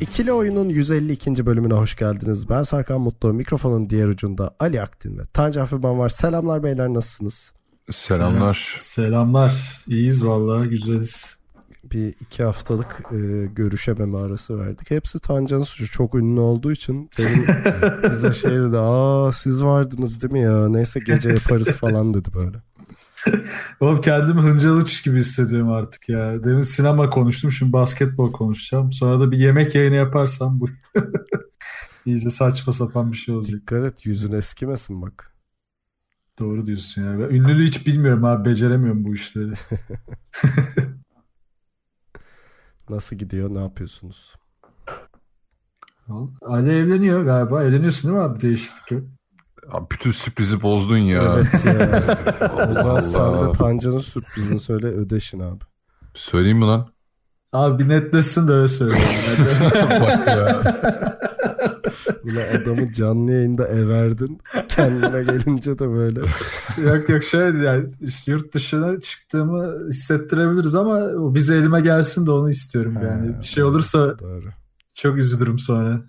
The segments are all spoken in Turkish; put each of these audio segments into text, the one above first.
İkili Oyun'un 152. bölümüne hoş geldiniz. Ben Sarkan Mutlu. Mikrofonun diğer ucunda Ali Aktin ve Tanca Hafifman var. Selamlar beyler nasılsınız? Selamlar. Selamlar. İyiyiz vallahi güzeliz. Bir iki haftalık e, görüşememe arası verdik. Hepsi Tancan'ın suçu. Çok ünlü olduğu için benim bize şey dedi. Aa siz vardınız değil mi ya? Neyse gece yaparız falan dedi böyle. Oğlum kendimi Hıncal Uç gibi hissediyorum artık ya. Demin sinema konuştum şimdi basketbol konuşacağım. Sonra da bir yemek yayını yaparsam bu iyice saçma sapan bir şey olacak. Dikkat et yüzün eskimesin bak. Doğru diyorsun ya. Ben ünlülüğü hiç bilmiyorum abi. Beceremiyorum bu işleri. Nasıl gidiyor? Ne yapıyorsunuz? Ali evleniyor galiba. Evleniyorsun değil mi abi? Değişiklik yok. Abi bütün sürprizi bozdun ya. Evet ya. o zaman Allah. sen de Tancan'ın sürprizini söyle ödeşin abi. Söyleyeyim mi lan? Abi bir netleşsin de öyle söyle. Bak ya. Ulan adamı canlı yayında everdin. Kendine gelince de böyle. yok yok şöyle yani yurt dışına çıktığımı hissettirebiliriz ama o vize elime gelsin de onu istiyorum yani. Ha, Bir şey olursa Doğru. çok üzülürüm sonra.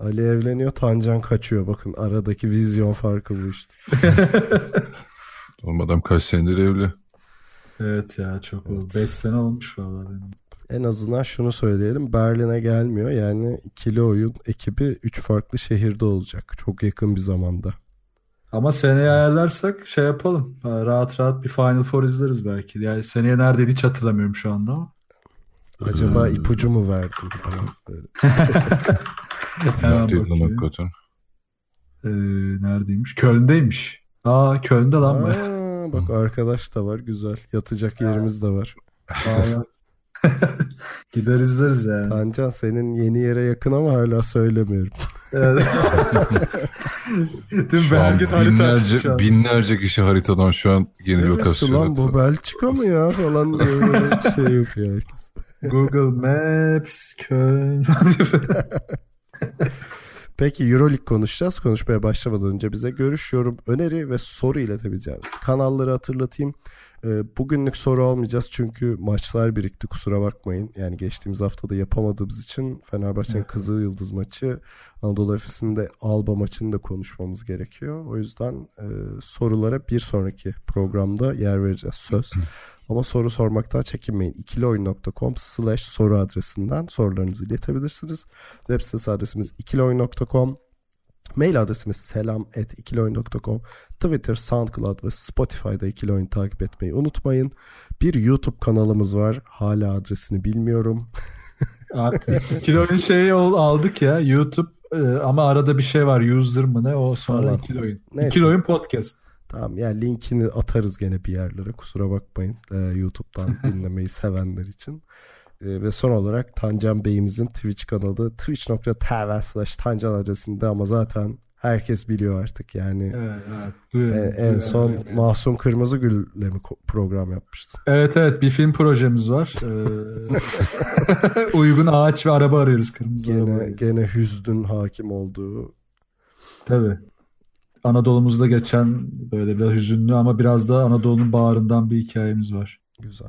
Ali evleniyor, Tancan kaçıyor. Bakın aradaki vizyon farkı bu işte. Oğlum adam kaç senedir evli. Evet ya çok oldu. Evet. 5 sene olmuş vallahi benim. En azından şunu söyleyelim. Berlin'e gelmiyor. Yani ikili oyun ekibi 3 farklı şehirde olacak. Çok yakın bir zamanda. Ama seneye ayarlarsak şey yapalım. Ha, Rahat rahat bir Final Four izleriz belki. Yani seneye neredeydi hiç hatırlamıyorum şu anda ama. Acaba ipucu mu verdin falan. Böyle. Hemen Neredeydi lan bakayım. hakikaten? Ee, neredeymiş? Köln'deymiş. Aa Köln'de lan. Aa, bak arkadaş da var. Güzel. Yatacak yerimiz de var. Gider izleriz yani. Tancan senin yeni yere yakın ama hala söylemiyorum. Evet. Tüm Şu an herkes harita binlerce, şu an. binlerce kişi haritadan şu an yeni Neresi lokasyon lan bu. Belçika mı ya falan böyle şey yapıyor herkes. Google Maps, Köln. Peki Euroleague konuşacağız. Konuşmaya başlamadan önce bize görüş, yorum, öneri ve soru iletebileceğiniz kanalları hatırlatayım. Ee, bugünlük soru almayacağız çünkü maçlar birikti kusura bakmayın. Yani geçtiğimiz haftada yapamadığımız için Fenerbahçe'nin Kızıl Yıldız maçı, Anadolu Efes'in de Alba maçını da konuşmamız gerekiyor. O yüzden e, sorulara bir sonraki programda yer vereceğiz söz. Ama soru sormaktan çekinmeyin. ikilioyun.com slash soru adresinden sorularınızı iletebilirsiniz. Web sitesi adresimiz ikilioyun.com. Mail adresimiz selam at ikilioyun.com. Twitter, SoundCloud ve Spotify'da ikili oyun takip etmeyi unutmayın. Bir YouTube kanalımız var. Hala adresini bilmiyorum. Artık kilonun şeyi aldık ya YouTube e, ama arada bir şey var user mı ne o sonra Falan. ikili oyun. Neyse. İkili oyun podcast. Tamam yani linkini atarız gene bir yerlere. Kusura bakmayın. Ee, YouTube'dan dinlemeyi sevenler için. Ee, ve son olarak Tancan Bey'imizin Twitch kanalı twitch.tv slash Tancan adresinde ama zaten herkes biliyor artık yani. Evet, evet. Ee, Duyuyorum, en duyuyorum. son Mahsun Kırmızıgül'le mi program yapmıştın? Evet evet bir film projemiz var. Ee, uygun ağaç ve araba arıyoruz kırmızı araba. Gene, arıyoruz. gene hüznün hakim olduğu Tabii. Anadolu'muzda geçen böyle biraz hüzünlü ama biraz da Anadolu'nun bağrından bir hikayemiz var. güzel.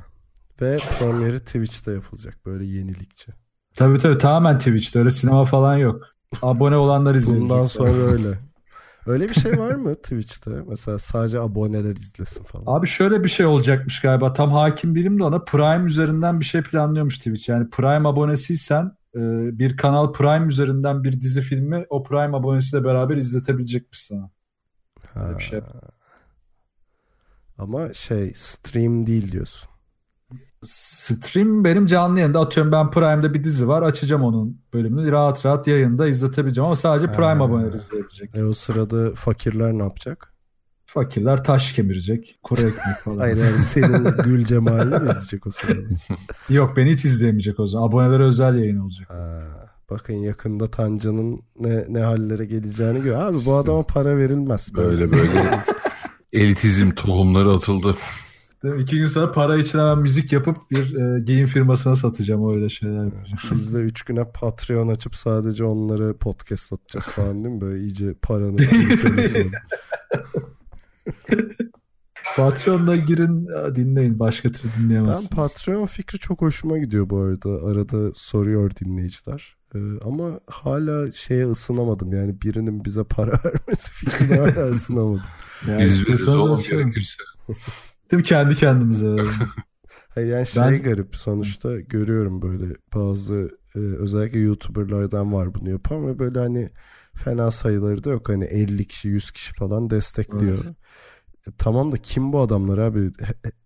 Ve premieri Twitch'te yapılacak böyle yenilikçi. Tabii tabii tamamen Twitch'te öyle sinema falan yok. Abone olanlar izleyecek. Bundan sonra öyle. Öyle bir şey var mı Twitch'te? Mesela sadece aboneler izlesin falan. Abi şöyle bir şey olacakmış galiba. Tam hakim değilim de ona Prime üzerinden bir şey planlıyormuş Twitch. Yani Prime abonesiysen e, bir kanal Prime üzerinden bir dizi filmi o Prime abonesiyle beraber izletebilecekmiş sana. Öyle bir şey. Ama şey stream değil diyorsun. Stream benim canlı yayında atıyorum ben Prime'da bir dizi var açacağım onun bölümünü rahat rahat yayında izletebileceğim ama sadece Prime Ha. aboneleri izleyebilecek. E o sırada fakirler ne yapacak? Fakirler taş kemirecek. Kuru ekmek falan. Hayır yani senin gül cemalini mi izleyecek o sırada? Yok beni hiç izleyemeyecek o zaman. Abonelere özel yayın olacak. Ha, Bakın yakında Tancan'ın ne, ne hallere geleceğini gör. Abi bu adama para verilmez. Böyle böyle elitizm tohumları atıldı. Değil mi? İki gün sonra para için hemen müzik yapıp bir e, giyim firmasına satacağım öyle şeyler. Biz de 3 güne Patreon açıp sadece onları podcast atacağız falan değil mi? Böyle iyice paranın. Patreon'da girin dinleyin. Başka türlü Ben dinleyemezsiniz. Patreon fikri çok hoşuma gidiyor bu arada. Arada soruyor dinleyiciler. Ee, ama hala şeye ısınamadım. Yani birinin bize para vermesi fikrine hala ısınamadım. Yani Biz veririz oğlum gerekirse. Değil mi? Kendi kendimize. verelim. Hayır yani şey Ben- garip sonuçta görüyorum böyle bazı e, özellikle YouTuber'lardan var bunu yapan ve böyle hani fena sayıları da yok. Hani 50 kişi 100 kişi falan destekliyor. E, tamam da kim bu adamlar abi?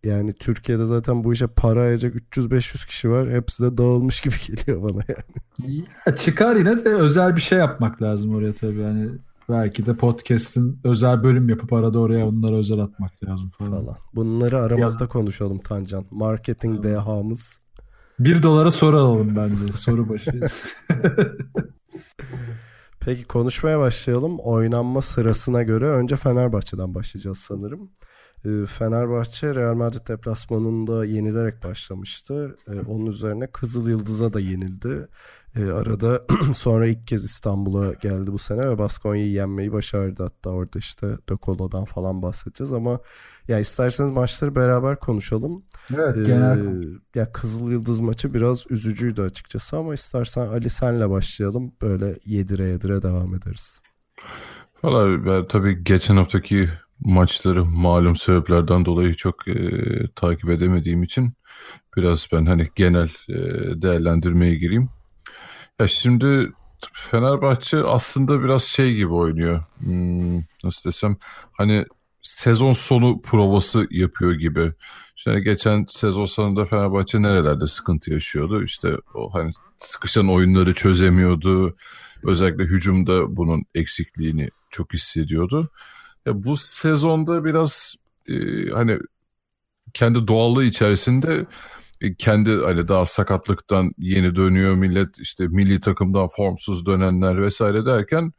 Yani Türkiye'de zaten bu işe para ayıracak 300-500 kişi var. Hepsi de dağılmış gibi geliyor bana yani. Ya çıkar yine de özel bir şey yapmak lazım oraya tabii. Yani belki de podcast'in özel bölüm yapıp arada oraya onlara özel atmak lazım falan. falan. Bunları aramızda konuşalım Tancan. Marketing dehamız. Bir dolara soru alalım bence. Soru başı. Peki konuşmaya başlayalım. Oynanma sırasına göre önce Fenerbahçe'den başlayacağız sanırım. Ee, Fenerbahçe Real Madrid deplasmanında yenilerek başlamıştı. Ee, Onun üzerine Kızıl Yıldız'a da yenildi. Ee, Arada sonra ilk kez İstanbul'a geldi bu sene ve Baskonya'yı yenmeyi başardı. Hatta orada işte De Colo'dan falan bahsedeceğiz ama ya isterseniz maçları beraber konuşalım. evet Ee, genel. ya Kızıl Yıldız maçı biraz üzücüydü açıkçası ama istersen Ali senle başlayalım. Böyle yedire yedire devam ederiz. Valla ben tabii geçen haftaki maçları malum sebeplerden dolayı çok e, takip edemediğim için biraz ben hani genel e, değerlendirmeye gireyim. Ya şimdi Fenerbahçe aslında biraz şey gibi oynuyor. Hmm, nasıl desem hani sezon sonu provası yapıyor gibi. İşte geçen sezon sonunda Fenerbahçe nerelerde sıkıntı yaşıyordu? İşte o hani sıkışan oyunları çözemiyordu. Özellikle hücumda bunun eksikliğini çok hissediyordu. Ya bu sezonda biraz e, hani kendi doğallığı içerisinde e, kendi hani daha sakatlıktan yeni dönüyor millet işte milli takımdan formsuz dönenler vesaire derken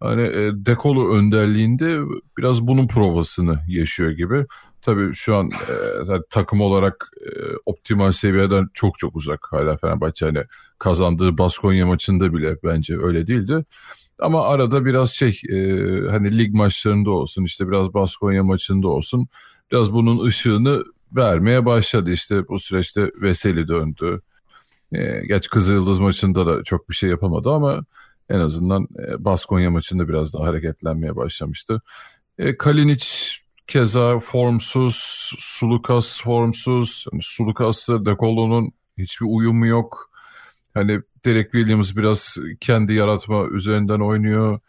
hani e, Dekolo önderliğinde biraz bunun provasını yaşıyor gibi. Tabii şu an e, takım olarak e, optimal seviyeden çok çok uzak hala Fenerbahçe hani kazandığı Baskonya maçında bile bence öyle değildi. Ama arada biraz şey e, hani lig maçlarında olsun işte biraz Baskonya maçında olsun biraz bunun ışığını vermeye başladı. İşte bu süreçte Veseli döndü. E, geç Kızılyıldız maçında da çok bir şey yapamadı ama en azından e, Baskonya maçında biraz daha hareketlenmeye başlamıştı. E, Kalinic keza formsuz, Sulukas formsuz. Yani Sulukas'la De Colo'nun hiçbir uyumu yok. Hani Derek Williams biraz kendi yaratma üzerinden oynuyor.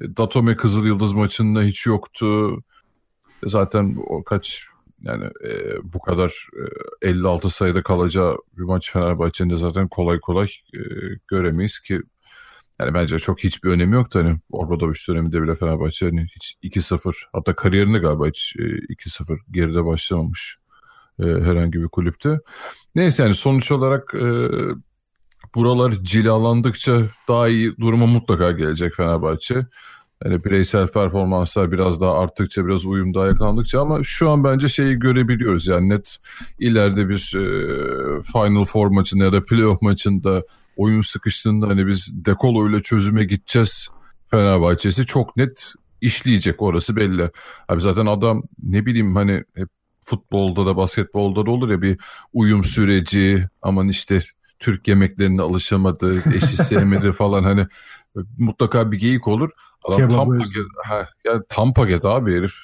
E, Datome Kızıl Yıldız maçında hiç yoktu. E, Zaten o kaç yani e, bu kadar e, 56 sayıda kalacağı bir maç Fenerbahçe'nin zaten kolay kolay e, göremeyiz ki yani bence çok hiçbir önemi yoktu hani Obradoviç döneminde bile Fenerbahçe hani hiç 2-0 hatta kariyerinde galiba hiç e, 2-0 geride başlamamış e, herhangi bir kulüpte. Neyse yani sonuç olarak e, buralar cilalandıkça daha iyi duruma mutlaka gelecek Fenerbahçe. Yani bireysel performanslar biraz daha arttıkça biraz uyum daha yakalandıkça ama şu an bence şeyi görebiliyoruz yani net ileride bir e, Final Four maçında ya da playoff maçında oyun sıkıştığında hani biz Dekolo ile çözüme gideceğiz Fenerbahçe'si çok net işleyecek orası belli. Abi zaten adam ne bileyim hani hep futbolda da basketbolda da olur ya bir uyum süreci aman işte Türk yemeklerine alışamadı, eşi sevmedi falan hani mutlaka bir geyik olur. Adam Kebabı tam paket, ha, yani tam paket abi herif.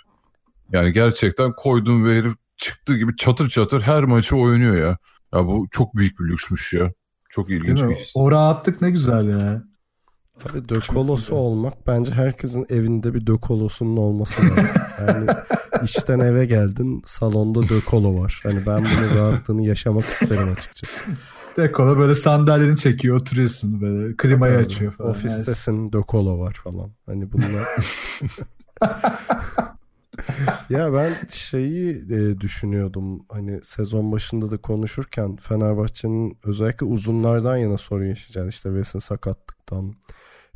Yani gerçekten koydum ve herif çıktığı gibi çatır çatır her maçı oynuyor ya. Ya bu çok büyük bir lüksmüş ya. Çok ilginç bir his. O rahatlık ne güzel ya. Abi dökolosu olmak bence herkesin evinde bir dökolosunun olması lazım. Yani işten eve geldin salonda dökolo var. Hani ben bunun rahatlığını yaşamak isterim açıkçası. Dekolo böyle sandalyeni çekiyor oturuyorsun böyle klimayı Abi, açıyor falan. Ofistesin dökolo var falan. Hani bunlar ya ben şeyi e, düşünüyordum hani sezon başında da konuşurken Fenerbahçe'nin özellikle uzunlardan yana sorun yaşayacağını işte Wes'in sakatlıktan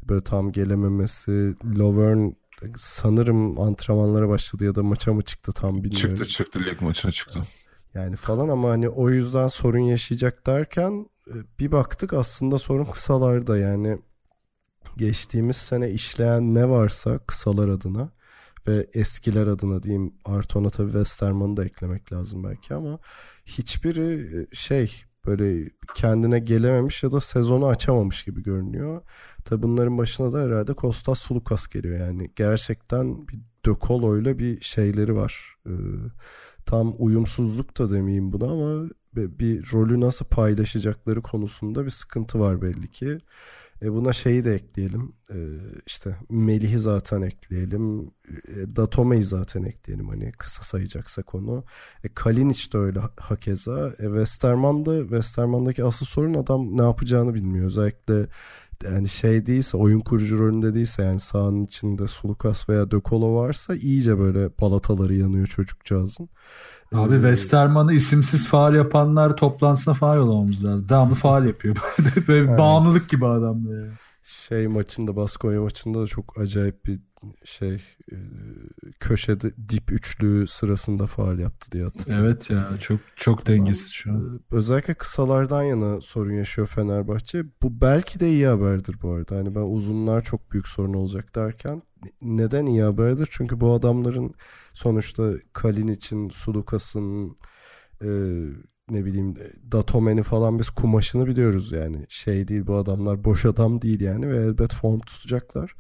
böyle tam gelememesi Lovern sanırım antrenmanlara başladı ya da maça mı çıktı tam bilmiyorum. Çıktı çıktı lig maçına çıktı. Yani falan ama hani o yüzden sorun yaşayacak derken e, bir baktık aslında sorun kısalarda yani geçtiğimiz sene işleyen ne varsa kısalar adına ve eskiler adına diyeyim Arton'a tabii Westerman'ı da eklemek lazım belki ama hiçbiri e, şey böyle kendine gelememiş ya da sezonu açamamış gibi görünüyor. Tabi bunların başına da herhalde Kostas Sulukas geliyor yani gerçekten bir De ile bir şeyleri var. Ee, tam uyumsuzluk da demeyeyim buna ama bir rolü nasıl paylaşacakları konusunda bir sıkıntı var belli ki. E buna şeyi de ekleyelim. E işte Melih'i zaten ekleyelim. E, Datome'yi zaten ekleyelim hani kısa sayacaksak onu. E Kalinic de öyle hakeza. E Westerman Westerman'daki asıl sorun adam ne yapacağını bilmiyor. Özellikle yani şey değilse oyun kurucu rolünde değilse yani sahanın içinde Sulukas veya Dökolo varsa iyice böyle balataları yanıyor çocukcağızın. Abi ee, Westerman'ı isimsiz faal yapanlar toplantısına faal olamamız lazım. Devamlı faal yapıyor. böyle evet. bağımlılık gibi adam ya. Şey maçında Baskonya maçında da çok acayip bir şey e, köşede dip üçlü sırasında faal yaptı diye hatırlıyorum. Evet ya çok çok dengesiz şu an. E, özellikle kısalardan yana sorun yaşıyor Fenerbahçe. Bu belki de iyi haberdir bu arada. Hani ben uzunlar çok büyük sorun olacak derken neden iyi haberdir? Çünkü bu adamların sonuçta Kalin için Sulukas'ın e, ne bileyim Datomen'i falan biz kumaşını biliyoruz yani. Şey değil bu adamlar boş adam değil yani ve elbet form tutacaklar.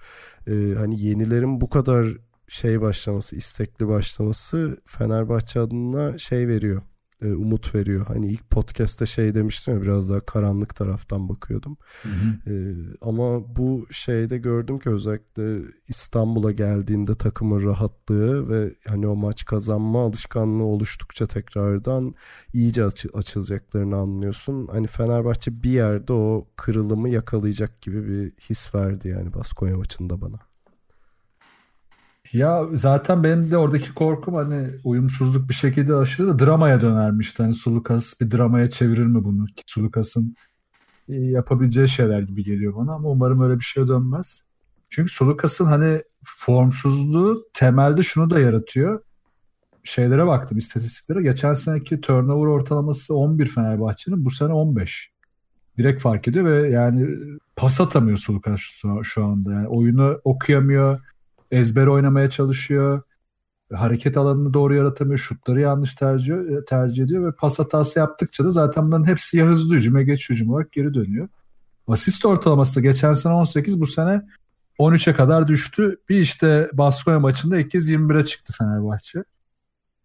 Ee, hani yenilerin bu kadar şey başlaması, istekli başlaması Fenerbahçe adına şey veriyor e, umut veriyor. Hani ilk podcast'te şey demiştim ya biraz daha karanlık taraftan bakıyordum. Hı hı. E, ama bu şeyde gördüm ki özellikle İstanbul'a geldiğinde takımın rahatlığı ve hani o maç kazanma alışkanlığı oluştukça tekrardan iyice aç- açılacaklarını anlıyorsun. Hani Fenerbahçe bir yerde o kırılımı yakalayacak gibi bir his verdi yani Baskonya maçında bana. Ya zaten benim de oradaki korkum hani uyumsuzluk bir şekilde aşırı dramaya dönermişti. Hani Sulukas bir dramaya çevirir mi bunu? Sulukas'ın e, yapabileceği şeyler gibi geliyor bana ama umarım öyle bir şey dönmez. Çünkü Sulukas'ın hani formsuzluğu temelde şunu da yaratıyor. Şeylere baktım istatistiklere. Geçen seneki turnover ortalaması 11 Fenerbahçe'nin bu sene 15. Direkt fark ediyor ve yani pas atamıyor Sulukas şu anda. Yani oyunu okuyamıyor ezber oynamaya çalışıyor. Hareket alanını doğru yaratamıyor. Şutları yanlış tercih, tercih ediyor ve pas hatası yaptıkça da zaten bunların hepsi ya hızlı hücum ya geç hücum olarak geri dönüyor. Asist ortalaması da geçen sene 18 bu sene 13'e kadar düştü. Bir işte Baskonya maçında ilk kez 21'e çıktı Fenerbahçe.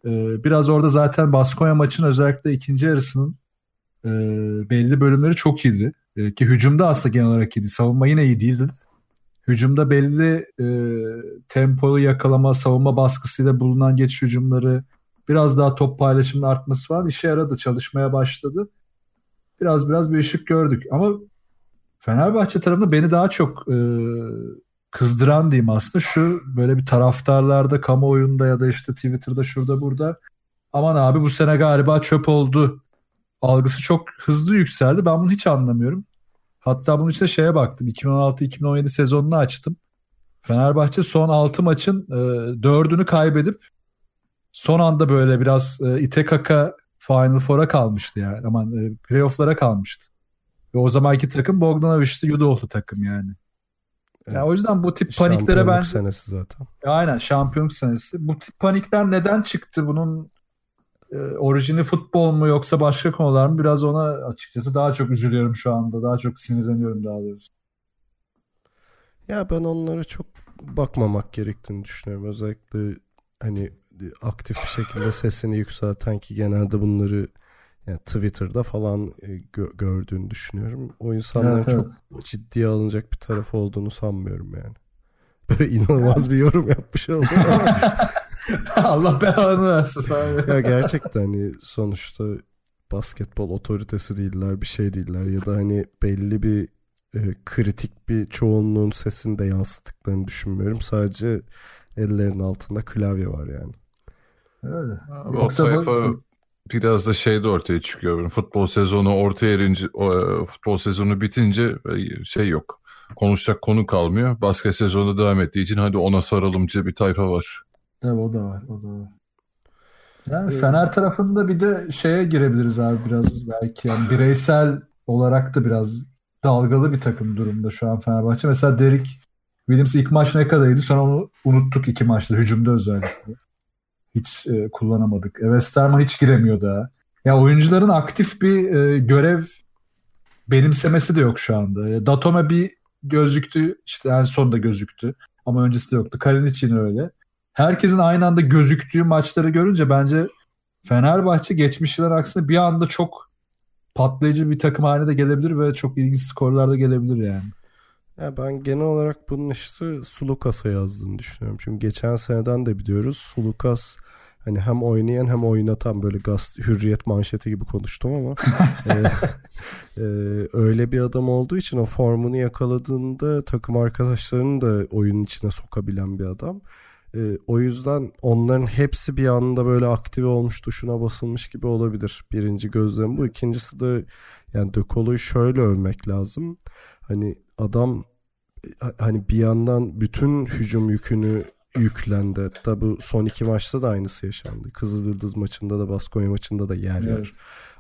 Ee, biraz orada zaten Baskonya maçının özellikle ikinci yarısının e, belli bölümleri çok iyiydi. E, ki hücumda aslında genel olarak iyiydi. Savunma yine iyi değildi hücumda belli e, tempolu yakalama, savunma baskısıyla bulunan geçiş hücumları biraz daha top paylaşımının artması falan işe yaradı. Çalışmaya başladı. Biraz biraz bir ışık gördük. Ama Fenerbahçe tarafında beni daha çok e, kızdıran diyeyim aslında şu böyle bir taraftarlarda kamuoyunda ya da işte Twitter'da şurada burada aman abi bu sene galiba çöp oldu algısı çok hızlı yükseldi. Ben bunu hiç anlamıyorum. Hatta bunun için şeye baktım. 2016-2017 sezonunu açtım. Fenerbahçe son 6 maçın e, 4'ünü kaybedip son anda böyle biraz e, ite kaka Final Four'a kalmıştı yani. Aman e, playoff'lara kalmıştı. Ve o zamanki takım Bogdanovic'ti Yudoğlu takım yani. Evet. Yani o yüzden bu tip paniklere ben... senesi zaten. Aynen şampiyonluk senesi. Bu tip panikler neden çıktı? Bunun e, orijini futbol mu yoksa başka konular mı biraz ona açıkçası daha çok üzülüyorum şu anda. Daha çok sinirleniyorum daha doğrusu. Ya ben onlara çok bakmamak gerektiğini düşünüyorum. Özellikle hani aktif bir şekilde sesini yükselten ki genelde bunları yani Twitter'da falan e, gö- gördüğünü düşünüyorum. O insanların evet, çok evet. ciddiye alınacak bir tarafı olduğunu sanmıyorum yani. Böyle inanılmaz bir yorum yapmış oldum Allah belanı versin falan. ya gerçekten hani sonuçta basketbol otoritesi değiller bir şey değiller ya da hani belli bir e, kritik bir çoğunluğun sesini de yansıttıklarını düşünmüyorum. Sadece ellerinin altında klavye var yani. Öyle. Abi o Yoksa bu- biraz da şeyde ortaya çıkıyor. Futbol sezonu ortaya erince, futbol sezonu bitince e, şey yok. Konuşacak konu kalmıyor. Basket sezonu devam ettiği için hadi ona sarılımcı bir tayfa var. Tabii o da var. O da var. Yani Fener tarafında bir de şeye girebiliriz abi biraz belki yani bireysel olarak da biraz dalgalı bir takım durumda şu an Fenerbahçe. Mesela Derek Williams ilk maç ne kadarıydı? Sonra onu unuttuk iki maçta hücumda özellikle. Hiç e, kullanamadık. E, Westerman hiç giremiyor daha. Ya oyuncuların aktif bir e, görev benimsemesi de yok şu anda. E, Datome bir gözüktü. işte en sonda gözüktü. Ama öncesi de yoktu. Kalinic yine öyle. Herkesin aynı anda gözüktüğü maçları görünce bence Fenerbahçe geçmiş yıllar aksine bir anda çok patlayıcı bir takım haline de gelebilir ve çok ilginç skorlar da gelebilir yani. Ya ben genel olarak bunun işte Sulukas'a yazdığını düşünüyorum. Çünkü geçen seneden de biliyoruz Sulukas hani hem oynayan hem oynatan böyle gaz hürriyet manşeti gibi konuştum ama e, e, öyle bir adam olduğu için o formunu yakaladığında takım arkadaşlarını da oyunun içine sokabilen bir adam. E, o yüzden onların hepsi bir anda böyle aktive olmuş tuşuna basılmış gibi olabilir. Birinci gözlem bu. İkincisi de yani De Colo'yu şöyle övmek lazım. Hani adam hani bir yandan bütün hücum yükünü yüklendi. Hatta bu son iki maçta da aynısı yaşandı. Kızıldız maçında da Baskonya maçında da yer Evet.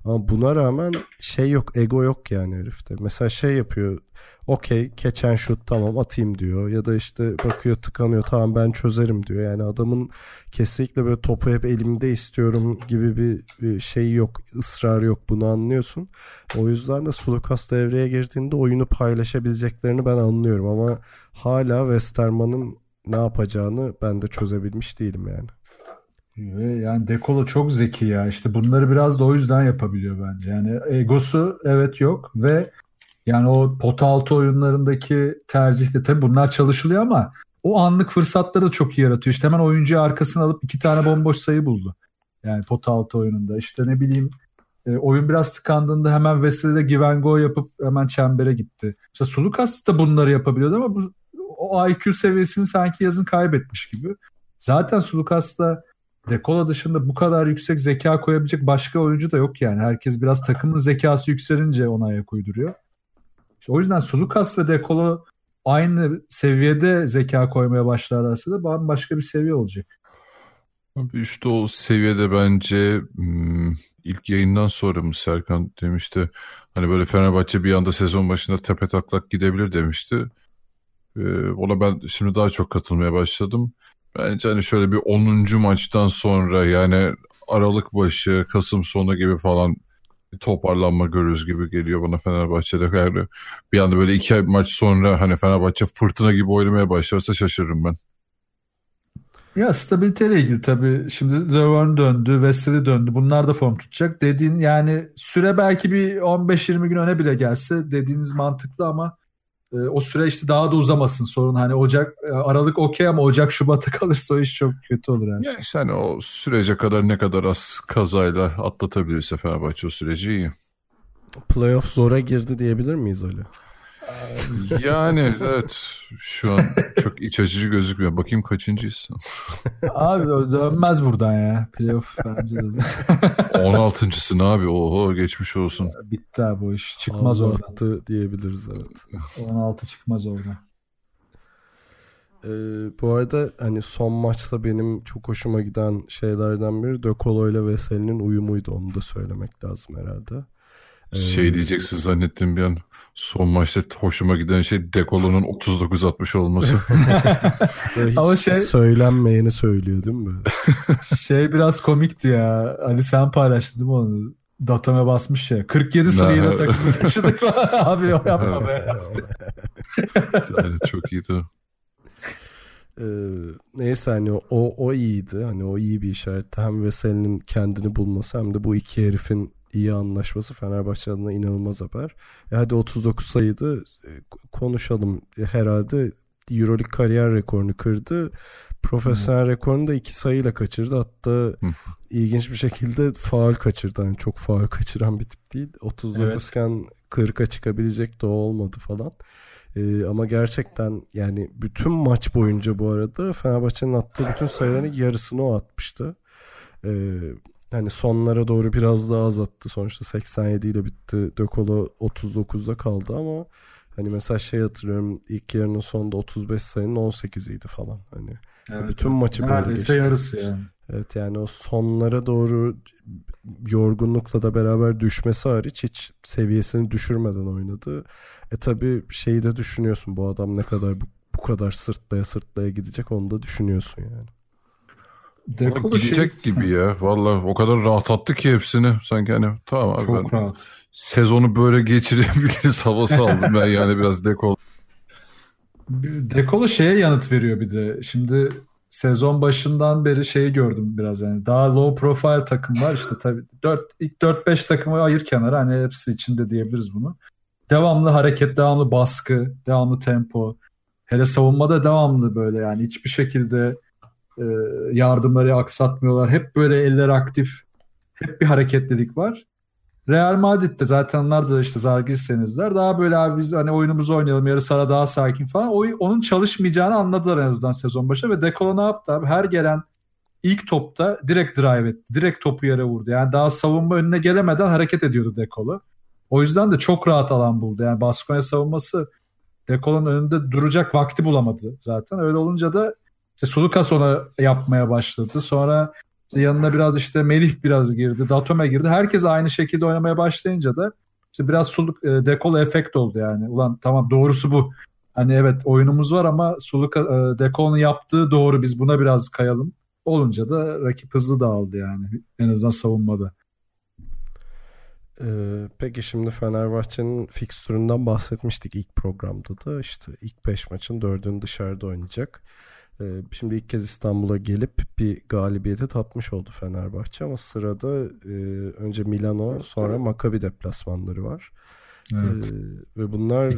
Ama buna rağmen şey yok, ego yok yani herifte. Mesela şey yapıyor. Okey, keçen şut tamam atayım diyor. Ya da işte bakıyor tıkanıyor tamam ben çözerim diyor. Yani adamın kesinlikle böyle topu hep elimde istiyorum gibi bir, bir şey yok. ısrar yok bunu anlıyorsun. O yüzden de Sulukas devreye girdiğinde oyunu paylaşabileceklerini ben anlıyorum ama hala Westerman'ın ne yapacağını ben de çözebilmiş değilim yani. Ve yani Dekolo çok zeki ya. İşte bunları biraz da o yüzden yapabiliyor bence. Yani egosu evet yok ve yani o pot altı oyunlarındaki tercihte tabii bunlar çalışılıyor ama o anlık fırsatları da çok iyi yaratıyor. İşte hemen oyuncuyu arkasına alıp iki tane bomboş sayı buldu. Yani pot altı oyununda. İşte ne bileyim e, oyun biraz tıkandığında hemen Wesley'de give and go yapıp hemen çembere gitti. Mesela Sulukas da bunları yapabiliyordu ama bu, o IQ seviyesini sanki yazın kaybetmiş gibi. Zaten Sulukas'ta Dekola dışında bu kadar yüksek zeka koyabilecek başka oyuncu da yok yani. Herkes biraz takımın zekası yükselince ona ayak uyduruyor. İşte o yüzden Sulukas ve Dekola aynı seviyede zeka koymaya başlarlarsa da bambaşka bir seviye olacak. Abi işte o seviyede bence hmm, ilk yayından sonra mı Serkan demişti. Hani böyle Fenerbahçe bir anda sezon başında tepe taklak gidebilir demişti. Ee, ona ben şimdi daha çok katılmaya başladım. Bence hani şöyle bir 10. maçtan sonra yani Aralık başı, Kasım sonu gibi falan bir toparlanma görürüz gibi geliyor bana Fenerbahçe'de. Yani bir anda böyle iki maç sonra hani Fenerbahçe fırtına gibi oynamaya başlarsa şaşırırım ben. Ya stabiliteyle ilgili tabii şimdi Löwen döndü, Wesley döndü. Bunlar da form tutacak. Dediğin yani süre belki bir 15-20 gün öne bile gelse dediğiniz mantıklı ama o süre işte daha da uzamasın sorun. Hani Ocak, e, Aralık okey ama Ocak, Şubat'a kalırsa o iş çok kötü olur her şey. Yani işte hani o sürece kadar ne kadar az kazayla atlatabilirse Fenerbahçe o süreci iyi. Playoff zora girdi diyebilir miyiz öyle? Yani evet şu an çok iç açıcı gözükmüyor. Bakayım kaçıncıyız? Abi dönmez buradan ya. Playoff bence de. 16.sın abi. Oho geçmiş olsun. Bitti abi o iş. Çıkmaz oradan. Allah'tı diyebiliriz evet. 16 çıkmaz oradan. Ee, bu arada hani son maçta benim çok hoşuma giden şeylerden biri De Colo ile Veseli'nin uyumuydu. Onu da söylemek lazım herhalde. Ee, Şey diyeceksin zannettim bir an. Son maçta hoşuma giden şey Dekolo'nun 39-60 olması. hiç Ama şey- söylenmeyeni söylüyor değil mi? Şey biraz komikti ya. Ali sen paylaştın değil mi onu? Datome basmış ya. 47 sayıyla Ne? takımı taşıdık. Abi o yapma be. yani çok iyiydi. Ee, neyse hani o, o iyiydi. Hani o iyi bir işaret. Hem Veseli'nin kendini bulması hem de bu iki herifin iyi anlaşması Fenerbahçe adına inanılmaz haber. E hadi 39 sayıydı. E, konuşalım. E, herhalde Euroleague kariyer rekorunu kırdı. Profesyonel rekorunu da iki sayıyla kaçırdı. Hatta ilginç bir şekilde faal kaçırdı. Yani çok faal kaçıran bir tip değil. 39 Evet. iken 40'a çıkabilecek de o olmadı falan. Ee, ama gerçekten yani bütün maç boyunca bu arada Fenerbahçe'nin attığı bütün sayıların yarısını o atmıştı. Ee, hani sonlara doğru biraz daha azalttı. Sonuçta 87 ile bitti. De Colo 39'da kaldı ama hani mesela şey hatırlıyorum ilk yarının sonunda 35 sayının 18'iydi falan. Hani Evet, bütün maçı böyle Neredeyse geçti. yarısı yani. Evet yani o sonlara doğru yorgunlukla da beraber düşmesi hariç hiç seviyesini düşürmeden oynadı. E tabi şeyi de düşünüyorsun bu adam ne kadar bu, bu kadar sırtlaya sırtlaya gidecek onu da düşünüyorsun yani. Ama Dekolo gidecek gibi ya. Valla o kadar rahat attı ki hepsini. Sanki hani tamam abi şey, ben çok rahat. sezonu böyle geçirebiliriz havası aldım ben yani biraz dekol. Dekolo şeye yanıt veriyor bir de. Şimdi sezon başından beri şeyi gördüm biraz yani. Daha low profile takım var işte tabii 4 ilk 4-5 takımı ayır kenara hani hepsi içinde diyebiliriz bunu. Devamlı hareket, devamlı baskı, devamlı tempo. Hele savunmada devamlı böyle yani hiçbir şekilde e, yardımları aksatmıyorlar. Hep böyle eller aktif. Hep bir hareketlilik var. Real Madrid'de zaten onlar da işte Zalgiris senediler. Daha böyle abi biz hani oyunumuzu oynayalım yarı sara daha sakin falan. O, onun çalışmayacağını anladılar en azından sezon başı ve Dekolo ne yaptı abi? Her gelen ilk topta direkt drive etti. Direkt topu yere vurdu. Yani daha savunma önüne gelemeden hareket ediyordu Dekolo. O yüzden de çok rahat alan buldu. Yani Baskonya savunması Dekolo'nun önünde duracak vakti bulamadı zaten. Öyle olunca da işte Sulukas ona yapmaya başladı. Sonra işte yanına biraz işte Melih biraz girdi. Datome girdi. Herkes aynı şekilde oynamaya başlayınca da işte biraz suluk, e, dekolo efekt oldu yani. Ulan tamam doğrusu bu. Hani evet oyunumuz var ama suluk e, dekolo'nun yaptığı doğru biz buna biraz kayalım. Olunca da rakip hızlı dağıldı yani. En azından savunmada. Ee, peki şimdi Fenerbahçe'nin fikstüründen bahsetmiştik ilk programda da işte ilk 5 maçın 4'ünü dışarıda oynayacak. Ee, şimdi ilk kez İstanbul'a gelip bir galibiyeti tatmış oldu Fenerbahçe ama sırada e, önce Milano sonra Maccabi deplasmanları var. Evet. Ee, ve bunlar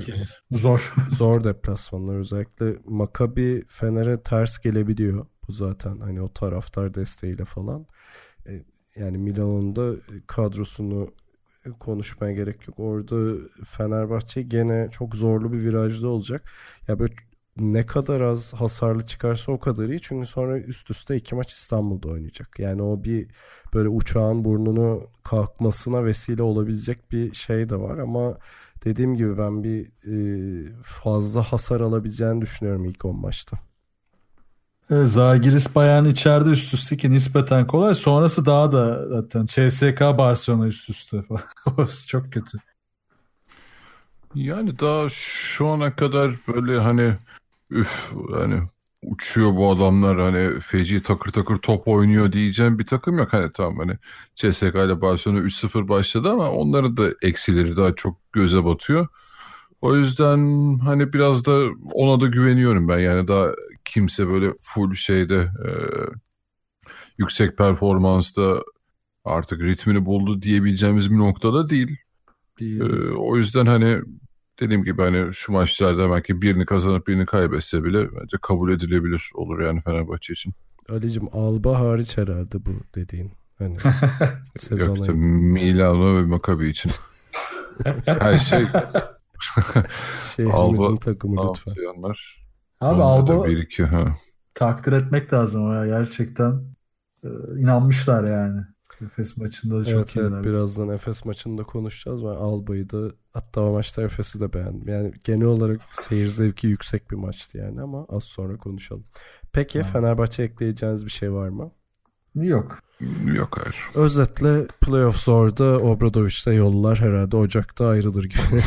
Zor. zor deplasmanlar özellikle Maccabi Fener'e ters gelebiliyor bu zaten hani o taraftar desteğiyle falan. Ee, yani Milano'nun da kadrosunu konuşmaya gerek yok. Orada Fenerbahçe gene çok zorlu bir virajda olacak. Ya böyle ne kadar az hasarlı çıkarsa o kadar iyi. Çünkü sonra üst üste iki maç İstanbul'da oynayacak. Yani o bir böyle uçağın burnunu kalkmasına vesile olabilecek bir şey de var ama dediğim gibi ben bir e, fazla hasar alabileceğini düşünüyorum ilk 10 maçta. Evet, Zalgiris Bayern içeride üst üste ki nispeten kolay. Sonrası daha da zaten CSK Barcelona üst üste falan. Çok kötü. Yani daha şu ana kadar böyle hani üf hani uçuyor bu adamlar hani feci takır takır top oynuyor diyeceğim bir takım yok. Hani tamam hani CSK ile Barcelona 3-0 başladı ama onların da eksileri daha çok göze batıyor. O yüzden hani biraz da ona da güveniyorum ben. Yani daha kimse böyle full şeyde e, yüksek performansta artık ritmini buldu diyebileceğimiz bir noktada değil. Bir- Ee, o yüzden hani dediğim gibi hani şu maçlarda belki birini kazanıp birini kaybetse bile bence kabul edilebilir olur yani Fenerbahçe için. Ali'cim Alba hariç herhalde bu dediğin. Hani sezona Yok Milano ve Maccabi için. Her şey şehrimizin Alba- takımı lütfen. Altıyanlar. Abi Onda da Alba bir iki ha. takdir etmek lazım ya gerçekten. Ee, inanmışlar yani. Efes maçında da çok Evet iyiler. evet birazdan Efes maçında konuşacağız. Ben Alba'yı da hatta o maçta Efes'i de beğendim. Yani genel olarak seyir zevki yüksek bir maçtı yani ama az sonra konuşalım. Peki Tamam. Fenerbahçe ekleyeceğiniz bir şey var mı? Yok. Yok hayır. Özetle playoff zorda Obradoviç'te yollar herhalde Ocak'ta ayrılır gibi.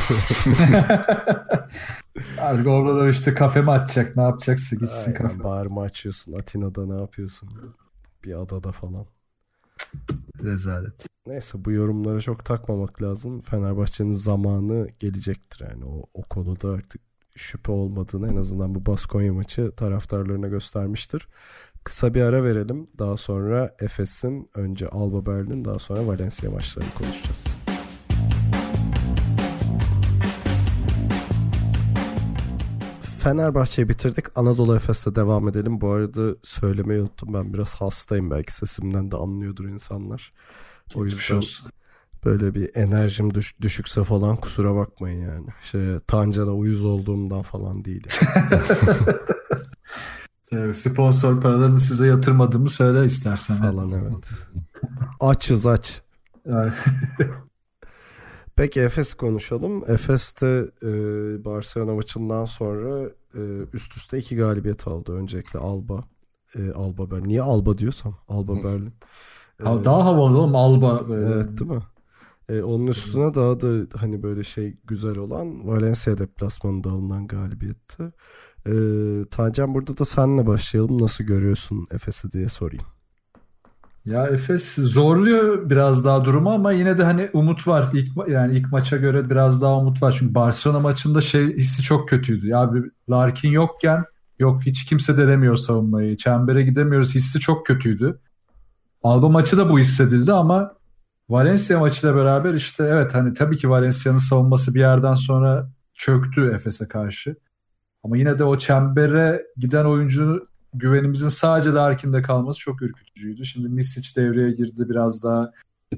Artık işte kafe mi açacak ne yapacaksa gitsin kafe. Aynen, bağırma açıyorsun. Atina'da ne yapıyorsun? Bir adada falan. Rezalet. Neyse bu yorumlara çok takmamak lazım. Fenerbahçe'nin zamanı gelecektir yani o, o konuda artık şüphe olmadığını en azından bu Baskonya maçı taraftarlarına göstermiştir. Kısa bir ara verelim. Daha sonra Efes'in önce Alba Berlin daha sonra Valencia maçlarını konuşacağız. Fenerbahçe'yi bitirdik. Anadolu Efes'te devam edelim. Bu arada söylemeyi unuttum. Ben biraz hastayım. Belki sesimden de anlıyordur insanlar. O Geçmiş yüzden olsun. böyle bir enerjim düş- düşükse falan kusura bakmayın yani. Şey, Tancan'a uyuz olduğumdan falan değil. yani. Evet, sponsor paralarını size yatırmadığımı söyle istersen. Falan evet. Açız aç. Peki Efes konuşalım. Efes'te e, Barcelona maçından sonra e, üst üste iki galibiyet aldı. Öncelikle Alba. E, Alba Berlin. Niye Alba diyorsam? Alba Berlin. E, daha havalı oğlum Alba böyle. Evet değil mi? E, onun üstüne daha da hani böyle şey güzel olan Valencia deplasmanında alınan galibiyetti. E, Tancan burada da senle başlayalım. Nasıl görüyorsun Efes'i diye sorayım. Ya Efes zorluyor biraz daha durumu ama yine de hani umut var. İlk yani ilk maça göre biraz daha umut var. Çünkü Barcelona maçında şey hissi çok kötüydü. Ya bir Larkin yokken yok hiç kimse denemiyor savunmayı. Çembere gidemiyoruz hissi çok kötüydü. Alba maçı da bu hissedildi ama Valencia maçıyla beraber işte evet hani tabii ki Valencia'nın savunması bir yerden sonra çöktü Efes'e karşı. Ama yine de o çembere giden oyuncu güvenimizin sadece Larkin'de kalması çok ürkütücüydü. Şimdi Misic devreye girdi biraz daha.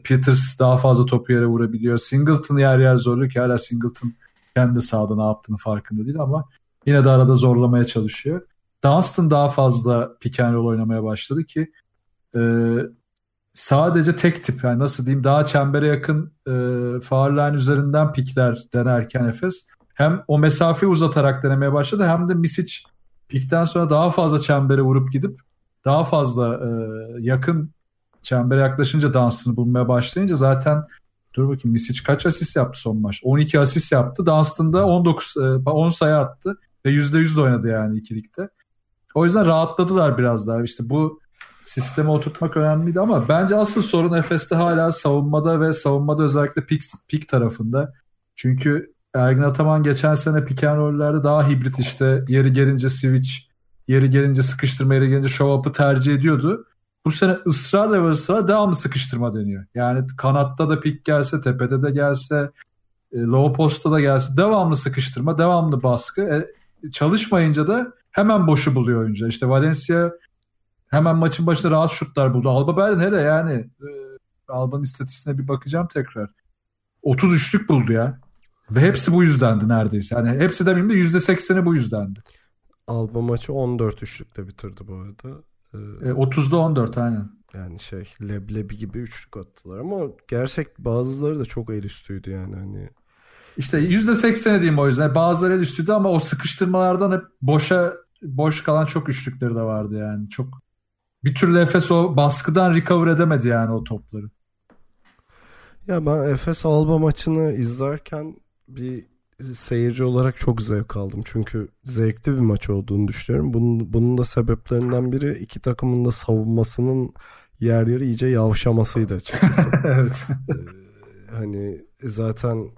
Peters daha fazla topu yere vurabiliyor. Singleton yer yer zorluyor ki hala Singleton kendi sahada ne yaptığını farkında değil ama yine de arada zorlamaya çalışıyor. Dunstan daha fazla pick and roll oynamaya başladı ki e, sadece tek tip yani nasıl diyeyim daha çembere yakın e, line üzerinden pikler denerken Efes hem o mesafeyi uzatarak denemeye başladı hem de Misic pikten sonra daha fazla çembere vurup gidip daha fazla e, yakın çembere yaklaşınca dansını bulmaya başlayınca zaten dur bakayım Misic kaç asist yaptı son maç? 12 asist yaptı. Dunstan'da 19 e, 10 sayı attı ve %100 de oynadı yani ikilikte. O yüzden rahatladılar biraz daha. İşte bu sisteme oturtmak önemliydi ama bence asıl sorun Efes'te hala savunmada ve savunmada özellikle pik, pik tarafında. Çünkü Ergin Ataman geçen sene pick and roll'lerde daha hibrit işte yeri gelince switch, yeri gelince sıkıştırma, yeri gelince show up'ı tercih ediyordu. Bu sene ısrarla ve ısrarla devamlı sıkıştırma deniyor. Yani kanatta da pik gelse, tepede de gelse, e, low post'ta da gelse devamlı sıkıştırma, devamlı baskı. E, çalışmayınca da hemen boşu buluyor oyuncu. İşte Valencia hemen maçın başında rahat şutlar buldu. Alba Berlin hele yani e, Alba'nın istatistiğine bir bakacağım tekrar. 33'lük buldu ya. Ve hepsi bu yüzdendi neredeyse. Yani hepsi demeyeyim de %80'i bu yüzdendi. Alba maçı 14 üçlükle bitirdi bu arada. E, 30'da 14 aynen. Yani şey leblebi gibi üçlük attılar ama gerçek bazıları da çok el üstüydü yani hani. İşte %80'i diyeyim o yüzden. Bazıları el üstüydü ama o sıkıştırmalardan hep boşa boş kalan çok üçlükleri de vardı yani. Çok bir türlü Efes o baskıdan recover edemedi yani o topları. Ya ben Efes Alba maçını izlerken bir seyirci olarak çok zevk aldım. Çünkü zevkli bir maç olduğunu düşünüyorum. Bunun, bunun da sebeplerinden biri iki takımın da savunmasının yer yer iyice yavşamasıydı açıkçası. evet. Ee, hani zaten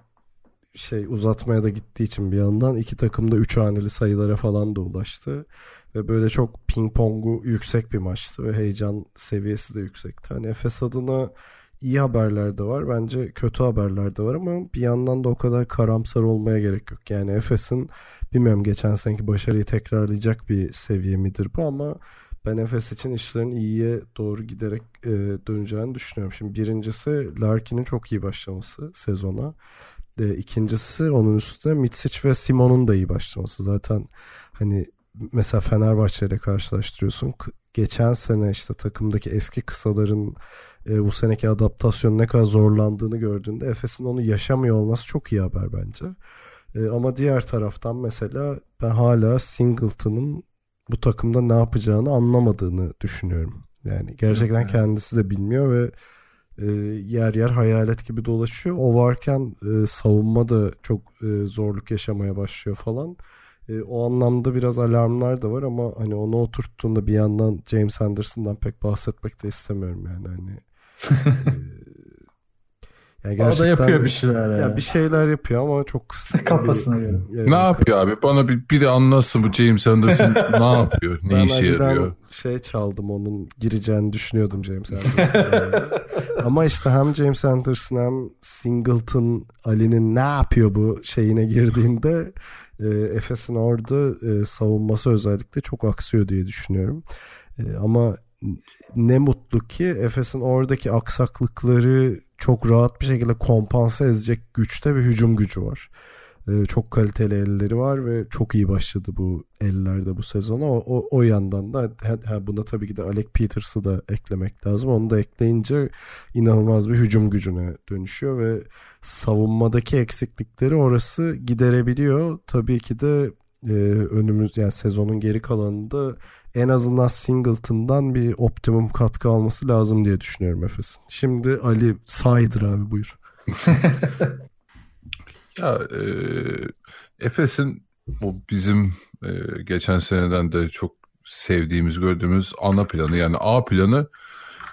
şey uzatmaya da gittiği için bir yandan iki takım da üç haneli sayılara falan da ulaştı. Ve böyle çok ping pongu yüksek bir maçtı ve heyecan seviyesi de yüksekti. Hani Efes adına iyi haberler de var. Bence kötü haberler de var ama bir yandan da o kadar karamsar olmaya gerek yok. Yani Efes'in bilmiyorum geçen seneki başarıyı tekrarlayacak bir seviye midir bu ama ben Efes için işlerin iyiye doğru giderek e, döneceğini düşünüyorum. Şimdi birincisi Larkin'in çok iyi başlaması sezona. E, ikincisi onun üstüne Mitsic ve Simon'un da iyi başlaması. Zaten hani mesela Fenerbahçe ile karşılaştırıyorsun. Geçen sene işte takımdaki eski kısaların e, bu seneki adaptasyon ne kadar zorlandığını gördüğünde Efes'in onu yaşamıyor olması çok iyi haber bence. E, ama diğer taraftan mesela ben hala Singleton'ın bu takımda ne yapacağını anlamadığını düşünüyorum. Yani gerçekten Evet. kendisi de bilmiyor ve e, yer yer hayalet gibi dolaşıyor. O varken e, savunma da çok e, zorluk yaşamaya başlıyor falan. E, o anlamda biraz alarmlar da var ama hani onu oturttuğunda bir yandan James Anderson'dan pek bahsetmek de istemiyorum yani hani. e, yani O da yapıyor bir şeyler. ya yani. bir şeyler yapıyor ama çok Kafasına bir- göre. Evet. Ne yapıyor abi? Bana bir, biri anlatsın bu James Anderson ne yapıyor? Ne Ben işe yarıyor? şey çaldım onun gireceğini düşünüyordum James Anderson'a. Ama işte hem James Anderson hem Singleton Ali'nin ne yapıyor bu şeyine girdiğinde e, Efes'in orada e, savunması özellikle çok aksıyor diye düşünüyorum. E, ama ne mutlu ki Efes'in oradaki aksaklıkları çok rahat bir şekilde kompanse edecek güçte bir hücum gücü var. E, çok kaliteli elleri var ve çok iyi başladı bu ellerde bu sezona. O, o, o yandan da ha, buna tabii ki de Alec Peters'ı da eklemek lazım. Onu da ekleyince inanılmaz bir hücum gücüne dönüşüyor ve savunmadaki eksiklikleri orası giderebiliyor. Tabii ki de e, önümüz yani sezonun geri kalanında en azından Singleton'dan bir optimum katkı alması lazım diye düşünüyorum Efes'in. Şimdi Ali saydır abi buyur. ya e, Efes'in bu bizim e, geçen seneden de çok sevdiğimiz gördüğümüz ana planı yani A planı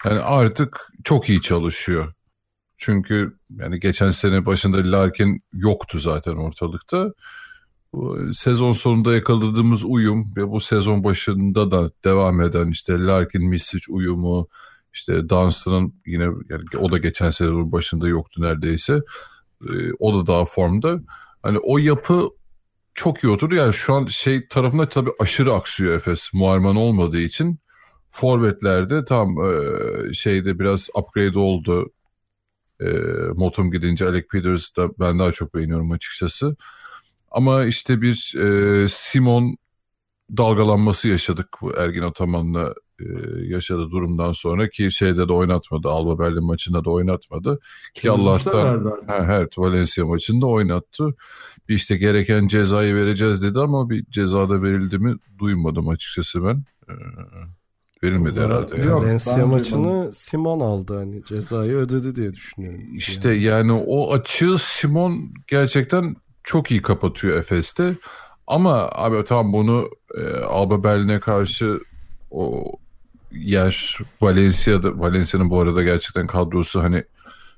yani artık çok iyi çalışıyor. Çünkü yani geçen sene başında Larkin yoktu zaten ortalıkta sezon sonunda yakaladığımız uyum ve bu sezon başında da devam eden işte Larkin Misic uyumu işte Dunstan'ın yine yani o da geçen sezon başında yoktu neredeyse. Ee, o da daha formda. Hani o yapı çok iyi oturdu. Yani şu an şey tarafında tabii aşırı aksıyor Efes. Muharman olmadığı için. Forvetlerde tam e, şeyde biraz upgrade oldu. E, Motum gidince Alec Peters da ben daha çok beğeniyorum açıkçası. Ama işte bir e, Simon dalgalanması yaşadık bu Ergin Ataman'la e, yaşadığı durumdan sonra ki şeyde de oynatmadı. Alba Berlin maçında da oynatmadı. Ki Allah'tan he, evet Valencia maçında oynattı. Bir işte gereken cezayı vereceğiz dedi ama bir cezada verildi mi duymadım açıkçası ben. E, verilmedi herhalde. Yani. Valencia maçını Simon aldı hani cezayı ödedi diye düşünüyorum. İşte yani, yani o açığı Simon gerçekten çok iyi kapatıyor Efes'te. Ama abi tamam bunu e, Alba Berlin'e karşı o yer Valencia'da Valencia'nın bu arada gerçekten kadrosu hani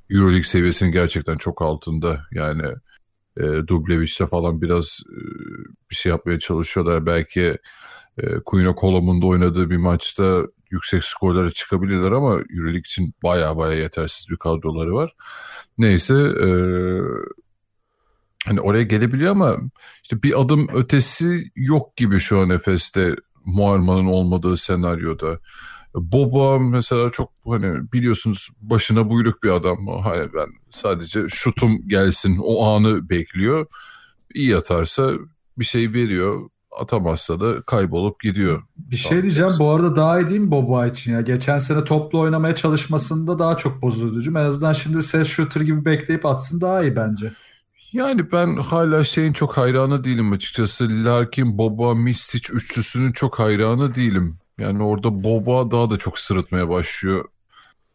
Euroleague seviyesinin gerçekten çok altında. Yani e, Dublevic'te falan biraz e, bir şey yapmaya çalışıyorlar. Belki e, Kuyuna Kolom'un oynadığı bir maçta yüksek skorlara çıkabilirler ama Euroleague için baya baya yetersiz bir kadroları var. Neyse e, hani oraya gelebiliyor ama işte bir adım ötesi yok gibi şu an Efes'te Muarman'ın olmadığı senaryoda. Boba mesela çok hani biliyorsunuz başına buyruk bir adam. Hani ben sadece şutum gelsin o anı bekliyor. İyi atarsa bir şey veriyor. Atamazsa da kaybolup gidiyor. Bir şey diyeceğim bu arada daha iyi değil mi Boba için ya? Geçen sene toplu oynamaya çalışmasında daha çok bozucu. En azından şimdi ses shooter gibi bekleyip atsın daha iyi bence. Yani ben hala şeyin çok hayranı değilim açıkçası. Larkin, Boba, Misic üçlüsünün çok hayranı değilim. Yani orada Boba daha da çok sırıtmaya başlıyor.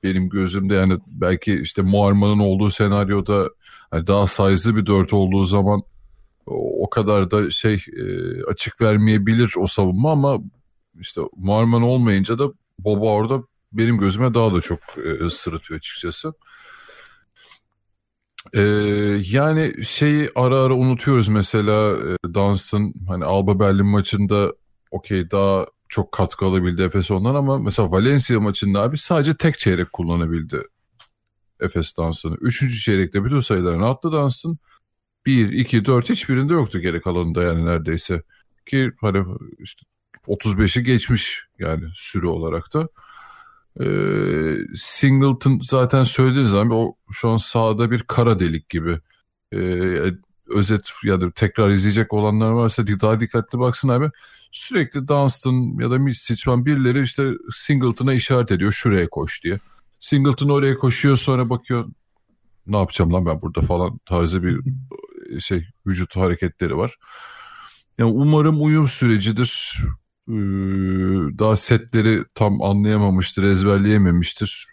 Benim gözümde yani belki işte Muarman'ın olduğu senaryoda yani daha size'lı bir dört olduğu zaman o kadar da şey e, açık vermeyebilir o savunma ama işte Muarman olmayınca da Boba orada benim gözüme daha da çok e, sırıtıyor açıkçası. Ee, yani şeyi ara ara unutuyoruz mesela e, Dunstan hani Alba Berlin maçında okey daha çok katkı alabildi Efes ondan ama mesela Valencia maçında abi sadece tek çeyrek kullanabildi Efes Dunstan'ı. Üçüncü çeyrekte bütün sayılarını attı Dunstan. Bir, iki, dört hiçbirinde yoktu geri kalanında yani neredeyse. Ki hani işte 35'i geçmiş yani sürü olarak da. Ee, Singleton zaten söylediğiniz zaman o şu an sahada bir kara delik gibi. Ee, özet ya da tekrar izleyecek olanlar varsa daha dikkatli baksın abi. Sürekli Dunstan ya da Misic falan birileri işte Singleton'a işaret ediyor şuraya koş diye. Singleton oraya koşuyor sonra bakıyor ne yapacağım lan ben burada falan tarzı bir şey vücut hareketleri var. Yani umarım uyum sürecidir. Ee, daha setleri tam anlayamamıştır, ezberleyememiştir.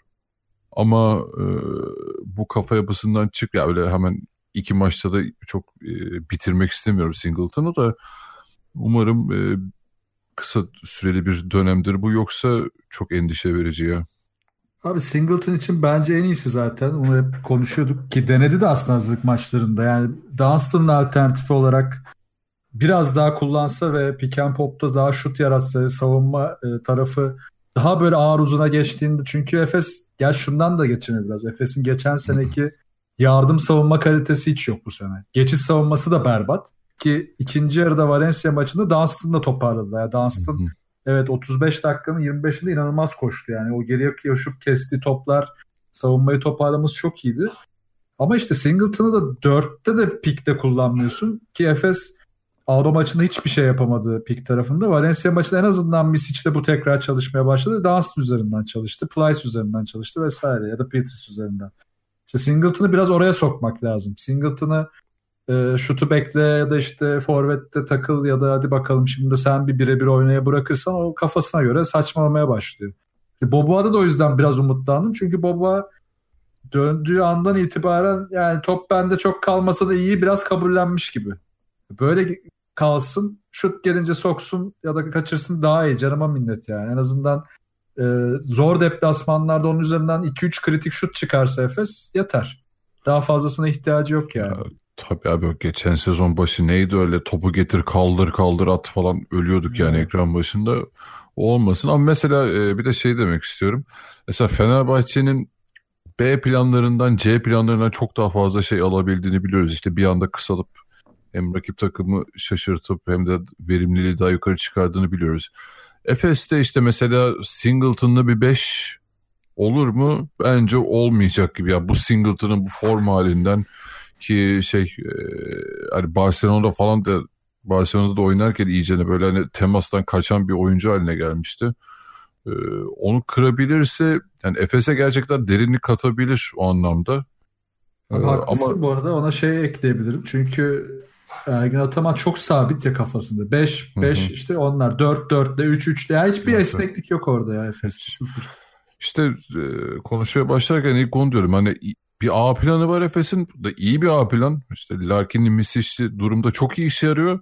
Ama e, bu kafa yapısından çık ya öyle hemen iki maçta da çok e, bitirmek istemiyorum Singleton'ı da umarım e, kısa süreli bir dönemdir bu yoksa çok endişe verici ya. Abi Singleton için bence en iyisi zaten. Onu hep konuşuyorduk ki denedi de aslında hazırlık maçlarında. Yani Dunstan'ın alternatifi olarak biraz daha kullansa ve pick and pop'ta daha şut yaratsa savunma e, tarafı daha böyle ağır uzuna geçtiğinde çünkü Efes gel şundan da geçene biraz. Efes'in geçen seneki yardım savunma kalitesi hiç yok bu sene. Geçiş savunması da berbat ki ikinci yarıda Valencia maçında Dunstan da toparladı. Yani Dunstan evet 35 dakikanın 25'inde inanılmaz koştu yani. O geriye koşup kestiği toplar savunmayı toparlaması çok iyiydi. Ama işte Singleton'ı da 4'te de pikte kullanmıyorsun ki Efes Alba maçında hiçbir şey yapamadı pik tarafında. Valencia maçında en azından Misic'de bu tekrar çalışmaya başladı. Dunstan üzerinden çalıştı. Plyce üzerinden çalıştı vesaire ya da Peters üzerinden. İşte Singleton'ı biraz oraya sokmak lazım. Singleton'ı e, şutu bekle ya da işte forvette takıl ya da hadi bakalım şimdi sen bir birebir oynaya bırakırsan o kafasına göre saçmalamaya başlıyor. E, Boboa'da da o yüzden biraz umutlandım. Çünkü Boboa döndüğü andan itibaren yani top bende çok kalmasa da iyi biraz kabullenmiş gibi. Böyle kalsın şut gelince soksun ya da kaçırsın daha iyi canıma minnet yani. En azından e, zor deplasmanlarda onun üzerinden 2-3 kritik şut çıkarsa Efes yeter. Daha fazlasına ihtiyacı yok yani. Ya, tabii abi geçen sezon başı neydi öyle topu getir kaldır kaldır at falan ölüyorduk yani evet. ekran başında. O olmasın ama mesela e, bir de şey demek istiyorum. Mesela Fenerbahçe'nin B planlarından C planlarından çok daha fazla şey alabildiğini biliyoruz. İşte bir anda kısalıp hem rakip takımı şaşırtıp hem de verimliliği daha yukarı çıkardığını biliyoruz. Efes'te işte mesela Singleton'lı bir 5 olur mu? Bence olmayacak gibi. Ya bu Singleton'ın bu form halinden ki şey e, hani Barcelona'da falan da Barcelona'da da oynarken iyicene böyle hani temastan kaçan bir oyuncu haline gelmişti. Ee, onu kırabilirse yani Efes'e gerçekten derinlik katabilir o anlamda. Abi ee, haklısın ama... bu arada ona şey ekleyebilirim. Çünkü Ergin Ataman çok sabit ya kafasında. 5 5 işte onlar 4 4'le 3 3'le ya hiçbir evet. esneklik yok orada ya Efes. İşte e, konuşmaya başlarken ilk onu diyorum. Hani bir A planı var Efes'in. Da iyi bir A plan. İşte Larkin'in Misic'li durumda çok iyi işe yarıyor.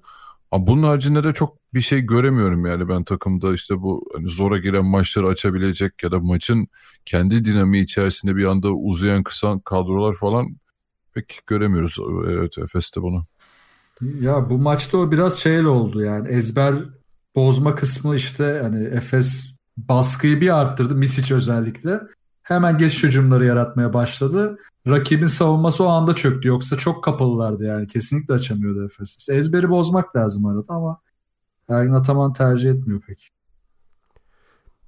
Ama bunun haricinde de çok bir şey göremiyorum yani ben takımda işte bu hani zora giren maçları açabilecek ya da maçın kendi dinamiği içerisinde bir anda uzayan kısan kadrolar falan pek göremiyoruz. Evet Efes'te bunu. Ya bu maçta o biraz şeyle oldu yani ezber bozma kısmı işte hani Efes baskıyı bir arttırdı Misic özellikle. Hemen geç hücumları yaratmaya başladı. Rakibin savunması o anda çöktü. Yoksa çok kapalılardı yani. Kesinlikle açamıyordu Efes. Ezberi bozmak lazım arada ama Ergin Ataman tercih etmiyor pek.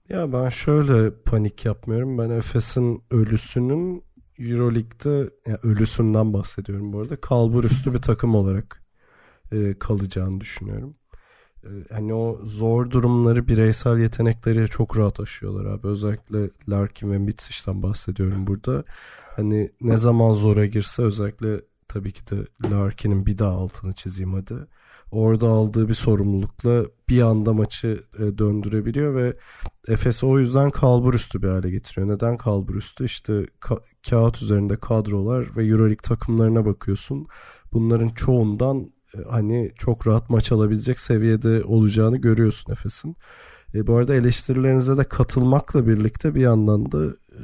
Ya ben şöyle panik yapmıyorum. Ben Efes'in ölüsünün Euroleague'de yani ölüsünden bahsediyorum bu arada. Kalbur üstü bir takım olarak e, kalacağını düşünüyorum. E, hani o zor durumları bireysel yetenekleri çok rahat aşıyorlar abi. Özellikle Larkin ve Mitsic'den bahsediyorum burada. Hani ne zaman zora girse özellikle tabii ki de Larkin'in bir daha altını çizeyim hadi. Orada aldığı bir sorumlulukla bir anda maçı e, döndürebiliyor ve Efes o yüzden kalbur üstü bir hale getiriyor. Neden kalbur üstü? İşte ka- kağıt üzerinde kadrolar ve Euroleague takımlarına bakıyorsun. Bunların çoğundan hani çok rahat maç alabilecek seviyede olacağını görüyorsun Efes'in. E, bu arada eleştirilerinize de katılmakla birlikte bir yandan da e,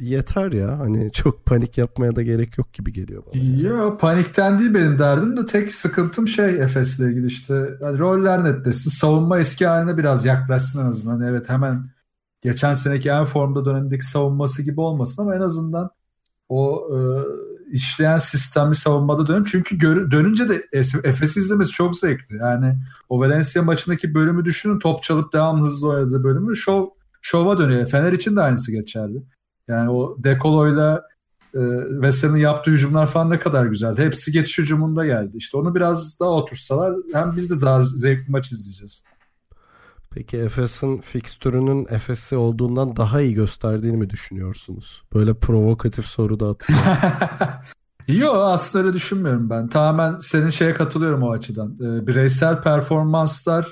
yeter ya. Hani çok panik yapmaya da gerek yok gibi geliyor bana. Ya panikten değil benim derdim de tek sıkıntım şey Efes'le ilgili işte yani roller netlesin. Savunma eski haline biraz yaklaşsın en azından. Hani evet hemen geçen seneki en formda dönemdeki savunması gibi olmasın ama en azından o e, işleyen sistemli savunmada dönün. Çünkü gör, dönünce de Efes'i izlemesi çok zevkli. Yani o Valencia maçındaki bölümü düşünün. Top çalıp devam hızlı oynadığı bölümü şov şova dönüyor. Fener için de aynısı geçerli. Yani o Dekolo'yla e, Vessel'in yaptığı hücumlar falan ne kadar güzeldi. Hepsi geçiş hücumunda geldi. İşte onu biraz daha otursalar hem biz de daha zevkli maç izleyeceğiz. Peki Efes'in fikstürünün Efes'i olduğundan daha iyi gösterdiğini mi düşünüyorsunuz? Böyle provokatif soru da atıyorum. Yok aslında öyle düşünmüyorum ben. Tamamen senin şeye katılıyorum o açıdan. E, bireysel performanslara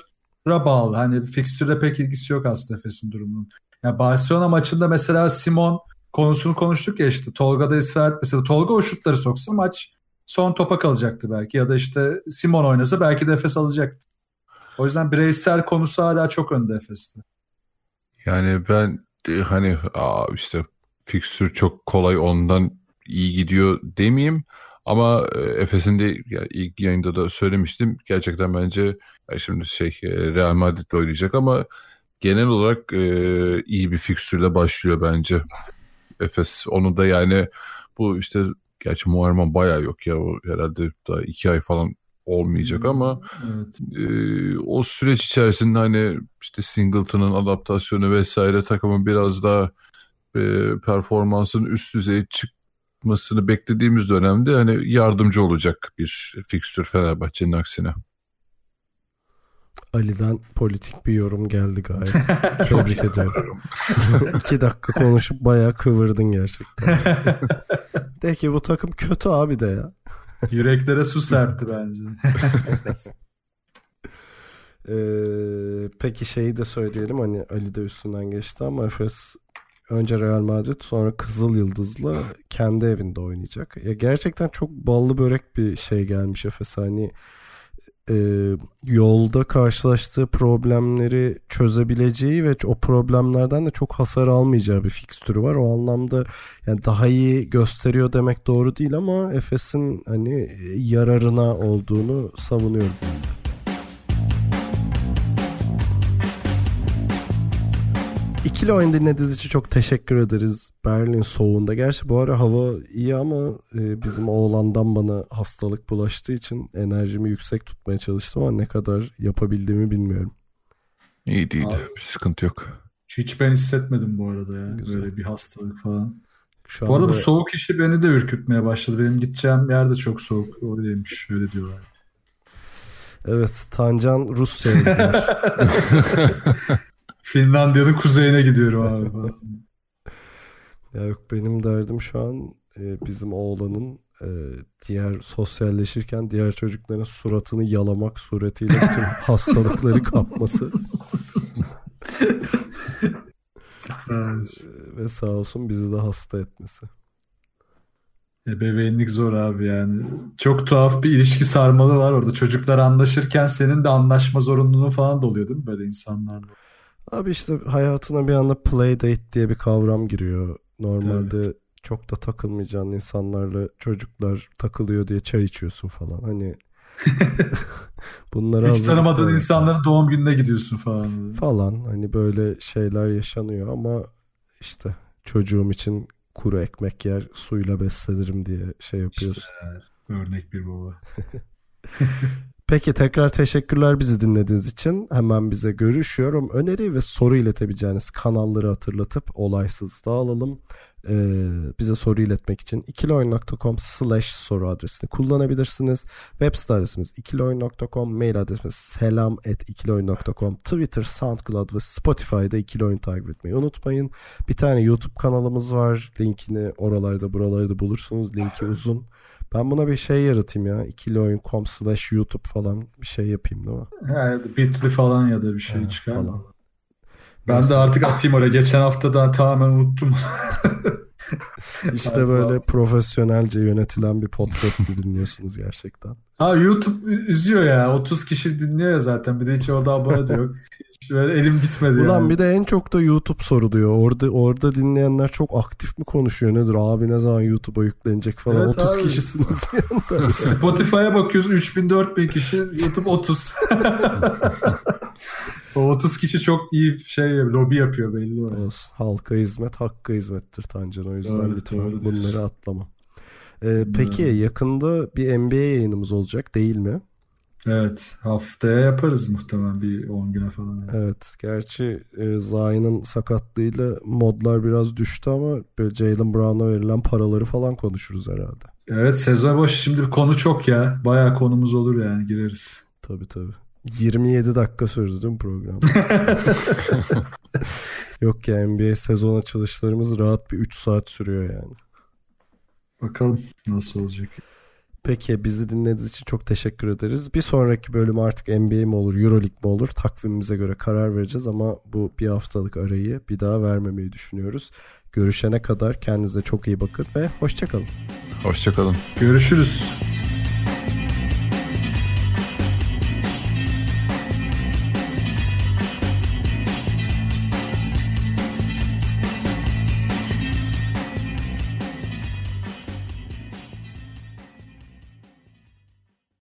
bağlı. Hani fikstürle pek ilgisi yok aslında Efes'in durumunun. Yani Barcelona maçında mesela Simon konusunu konuştuk ya işte Tolga'da ısrar mesela Tolga o şutları soksa maç son topa kalacaktı belki ya da işte Simon oynasa belki de Efes alacaktı. O yüzden bireysel konusu hala çok önde Efes'te. Yani ben hani aa işte fikstür çok kolay ondan iyi gidiyor demeyeyim ama e, Efes'in de ya ilk yayında da söylemiştim gerçekten bence şimdi şey e, Real Madrid'le oynayacak ama genel olarak e, iyi bir fikstürle başlıyor bence Efes. Onu da yani bu işte gerçi Muharrem bayağı yok ya herhalde daha iki ay falan olmayacak ama evet. e, o süreç içerisinde hani işte Singleton'ın adaptasyonu vesaire takımın biraz daha e, performansın üst düzeye çık yapmasını beklediğimiz dönemde hani yardımcı olacak bir fikstür Fenerbahçe'nin aksine. Ali'den politik bir yorum geldi gayet. Tebrik ediyorum. İki dakika konuşup bayağı kıvırdın gerçekten. de ki bu takım kötü abi de ya. Yüreklere su serpti bence. Ee, peki şeyi de söyleyelim hani Ali de üstünden geçti ama Efes önce Real Madrid sonra Kızıl Yıldız'la kendi evinde oynayacak. Ya gerçekten çok ballı börek bir şey gelmiş Efes hani e, yolda karşılaştığı problemleri çözebileceği ve o problemlerden de çok hasar almayacağı bir fikstürü var. O anlamda yani daha iyi gösteriyor demek doğru değil ama Efes'in hani yararına olduğunu savunuyorum. İkili oyun dinlediğiniz için çok teşekkür ederiz. Berlin soğuğunda. Gerçi bu ara hava iyi ama e, bizim oğlandan bana hastalık bulaştığı için enerjimi yüksek tutmaya çalıştım ama ne kadar yapabildiğimi bilmiyorum. İyi değil. Abi, bir sıkıntı yok. Hiç ben hissetmedim bu arada ya. Güzel. Böyle bir hastalık falan. Şu bu arada bu soğuk işi beni de ürkütmeye başladı. Benim gideceğim yer de çok soğuk. Öyleymiş. Öyle diyorlar. Evet. Tancan Rusya'ya gidiyor. Finlandiya'nın kuzeyine gidiyorum abi. ya yok benim derdim şu an e, bizim oğlanın e, diğer sosyalleşirken diğer çocukların suratını yalamak suretiyle tüm hastalıkları kapması. Ve sağ olsun bizi de hasta etmesi. Ebeveynlik zor abi yani. Çok tuhaf bir ilişki sarmalı var orada. Çocuklar anlaşırken senin de anlaşma zorunluluğun falan da oluyor değil mi böyle insanlarla? Abi işte hayatına bir anda play date diye bir kavram giriyor. Normalde Tabii. çok da takılmayacağın insanlarla çocuklar takılıyor diye çay içiyorsun falan. Hani bunları hiç tanımadığın insanların doğum gününe gidiyorsun falan. Falan hani böyle şeyler yaşanıyor ama işte çocuğum için kuru ekmek yer suyla beslenirim diye şey yapıyorsun. İşte, örnek bir baba. Peki tekrar teşekkürler bizi dinlediğiniz için. Hemen bize görüşüyorum. Öneri ve soru iletebileceğiniz kanalları hatırlatıp olaysız dağılalım. Ee, bize soru iletmek için ikiloyun.com slash soru adresini kullanabilirsiniz. Web site adresimiz ikiloyun.com, mail adresimiz selam at ikiloyun.com, Twitter, Soundcloud ve Spotify'da ikiloyun takip etmeyi unutmayın. Bir tane YouTube kanalımız var. Linkini oralarda buralarda bulursunuz. Linki uzun. Ben buna bir şey yaratayım ya. İkilioyun.com slash YouTube falan bir şey yapayım değil mi? Evet, bitli falan ya da bir şey evet, çıkar. Falan. Ben de artık atayım oraya. Geçen hafta da tamamen unuttum. İşte böyle profesyonelce yönetilen bir podcast'i dinliyorsunuz gerçekten. Ha YouTube üzüyor ya. 30 kişi dinliyor ya zaten. Bir de hiç orada abone de yok. Hiç böyle elim gitmedi Ulan yani. bir de en çok da YouTube soruluyor. Orada orada dinleyenler çok aktif mi konuşuyor nedir? Abi ne zaman YouTube'a yüklenecek falan. Evet 30 abi. kişisiniz yanında. Spotify'a bakıyoruz 3000 4000 kişi. YouTube 30. o 30 kişi çok iyi şey lobi yapıyor belli. Olsun. Halka hizmet hakka hizmettir Tancan. O yüzden evet, lütfen bunları atlama. Ee, peki hmm. yakında bir NBA yayınımız olacak değil mi? Evet haftaya yaparız muhtemelen bir 10 güne falan. Evet gerçi e, Zayn'ın sakatlığıyla modlar biraz düştü ama böyle Jalen Brown'a verilen paraları falan konuşuruz herhalde. Evet sezon başı şimdi konu çok ya. Baya konumuz olur yani gireriz. Tabii tabii. 27 dakika sürdü değil mi program? Yok ya NBA sezon açılışlarımız rahat bir 3 saat sürüyor yani. Bakalım nasıl olacak. Peki bizi dinlediğiniz için çok teşekkür ederiz. Bir sonraki bölüm artık NBA mi olur, Euroleague mi olur takvimimize göre karar vereceğiz ama bu bir haftalık arayı bir daha vermemeyi düşünüyoruz. Görüşene kadar kendinize çok iyi bakın ve hoşçakalın. Hoşçakalın. Görüşürüz.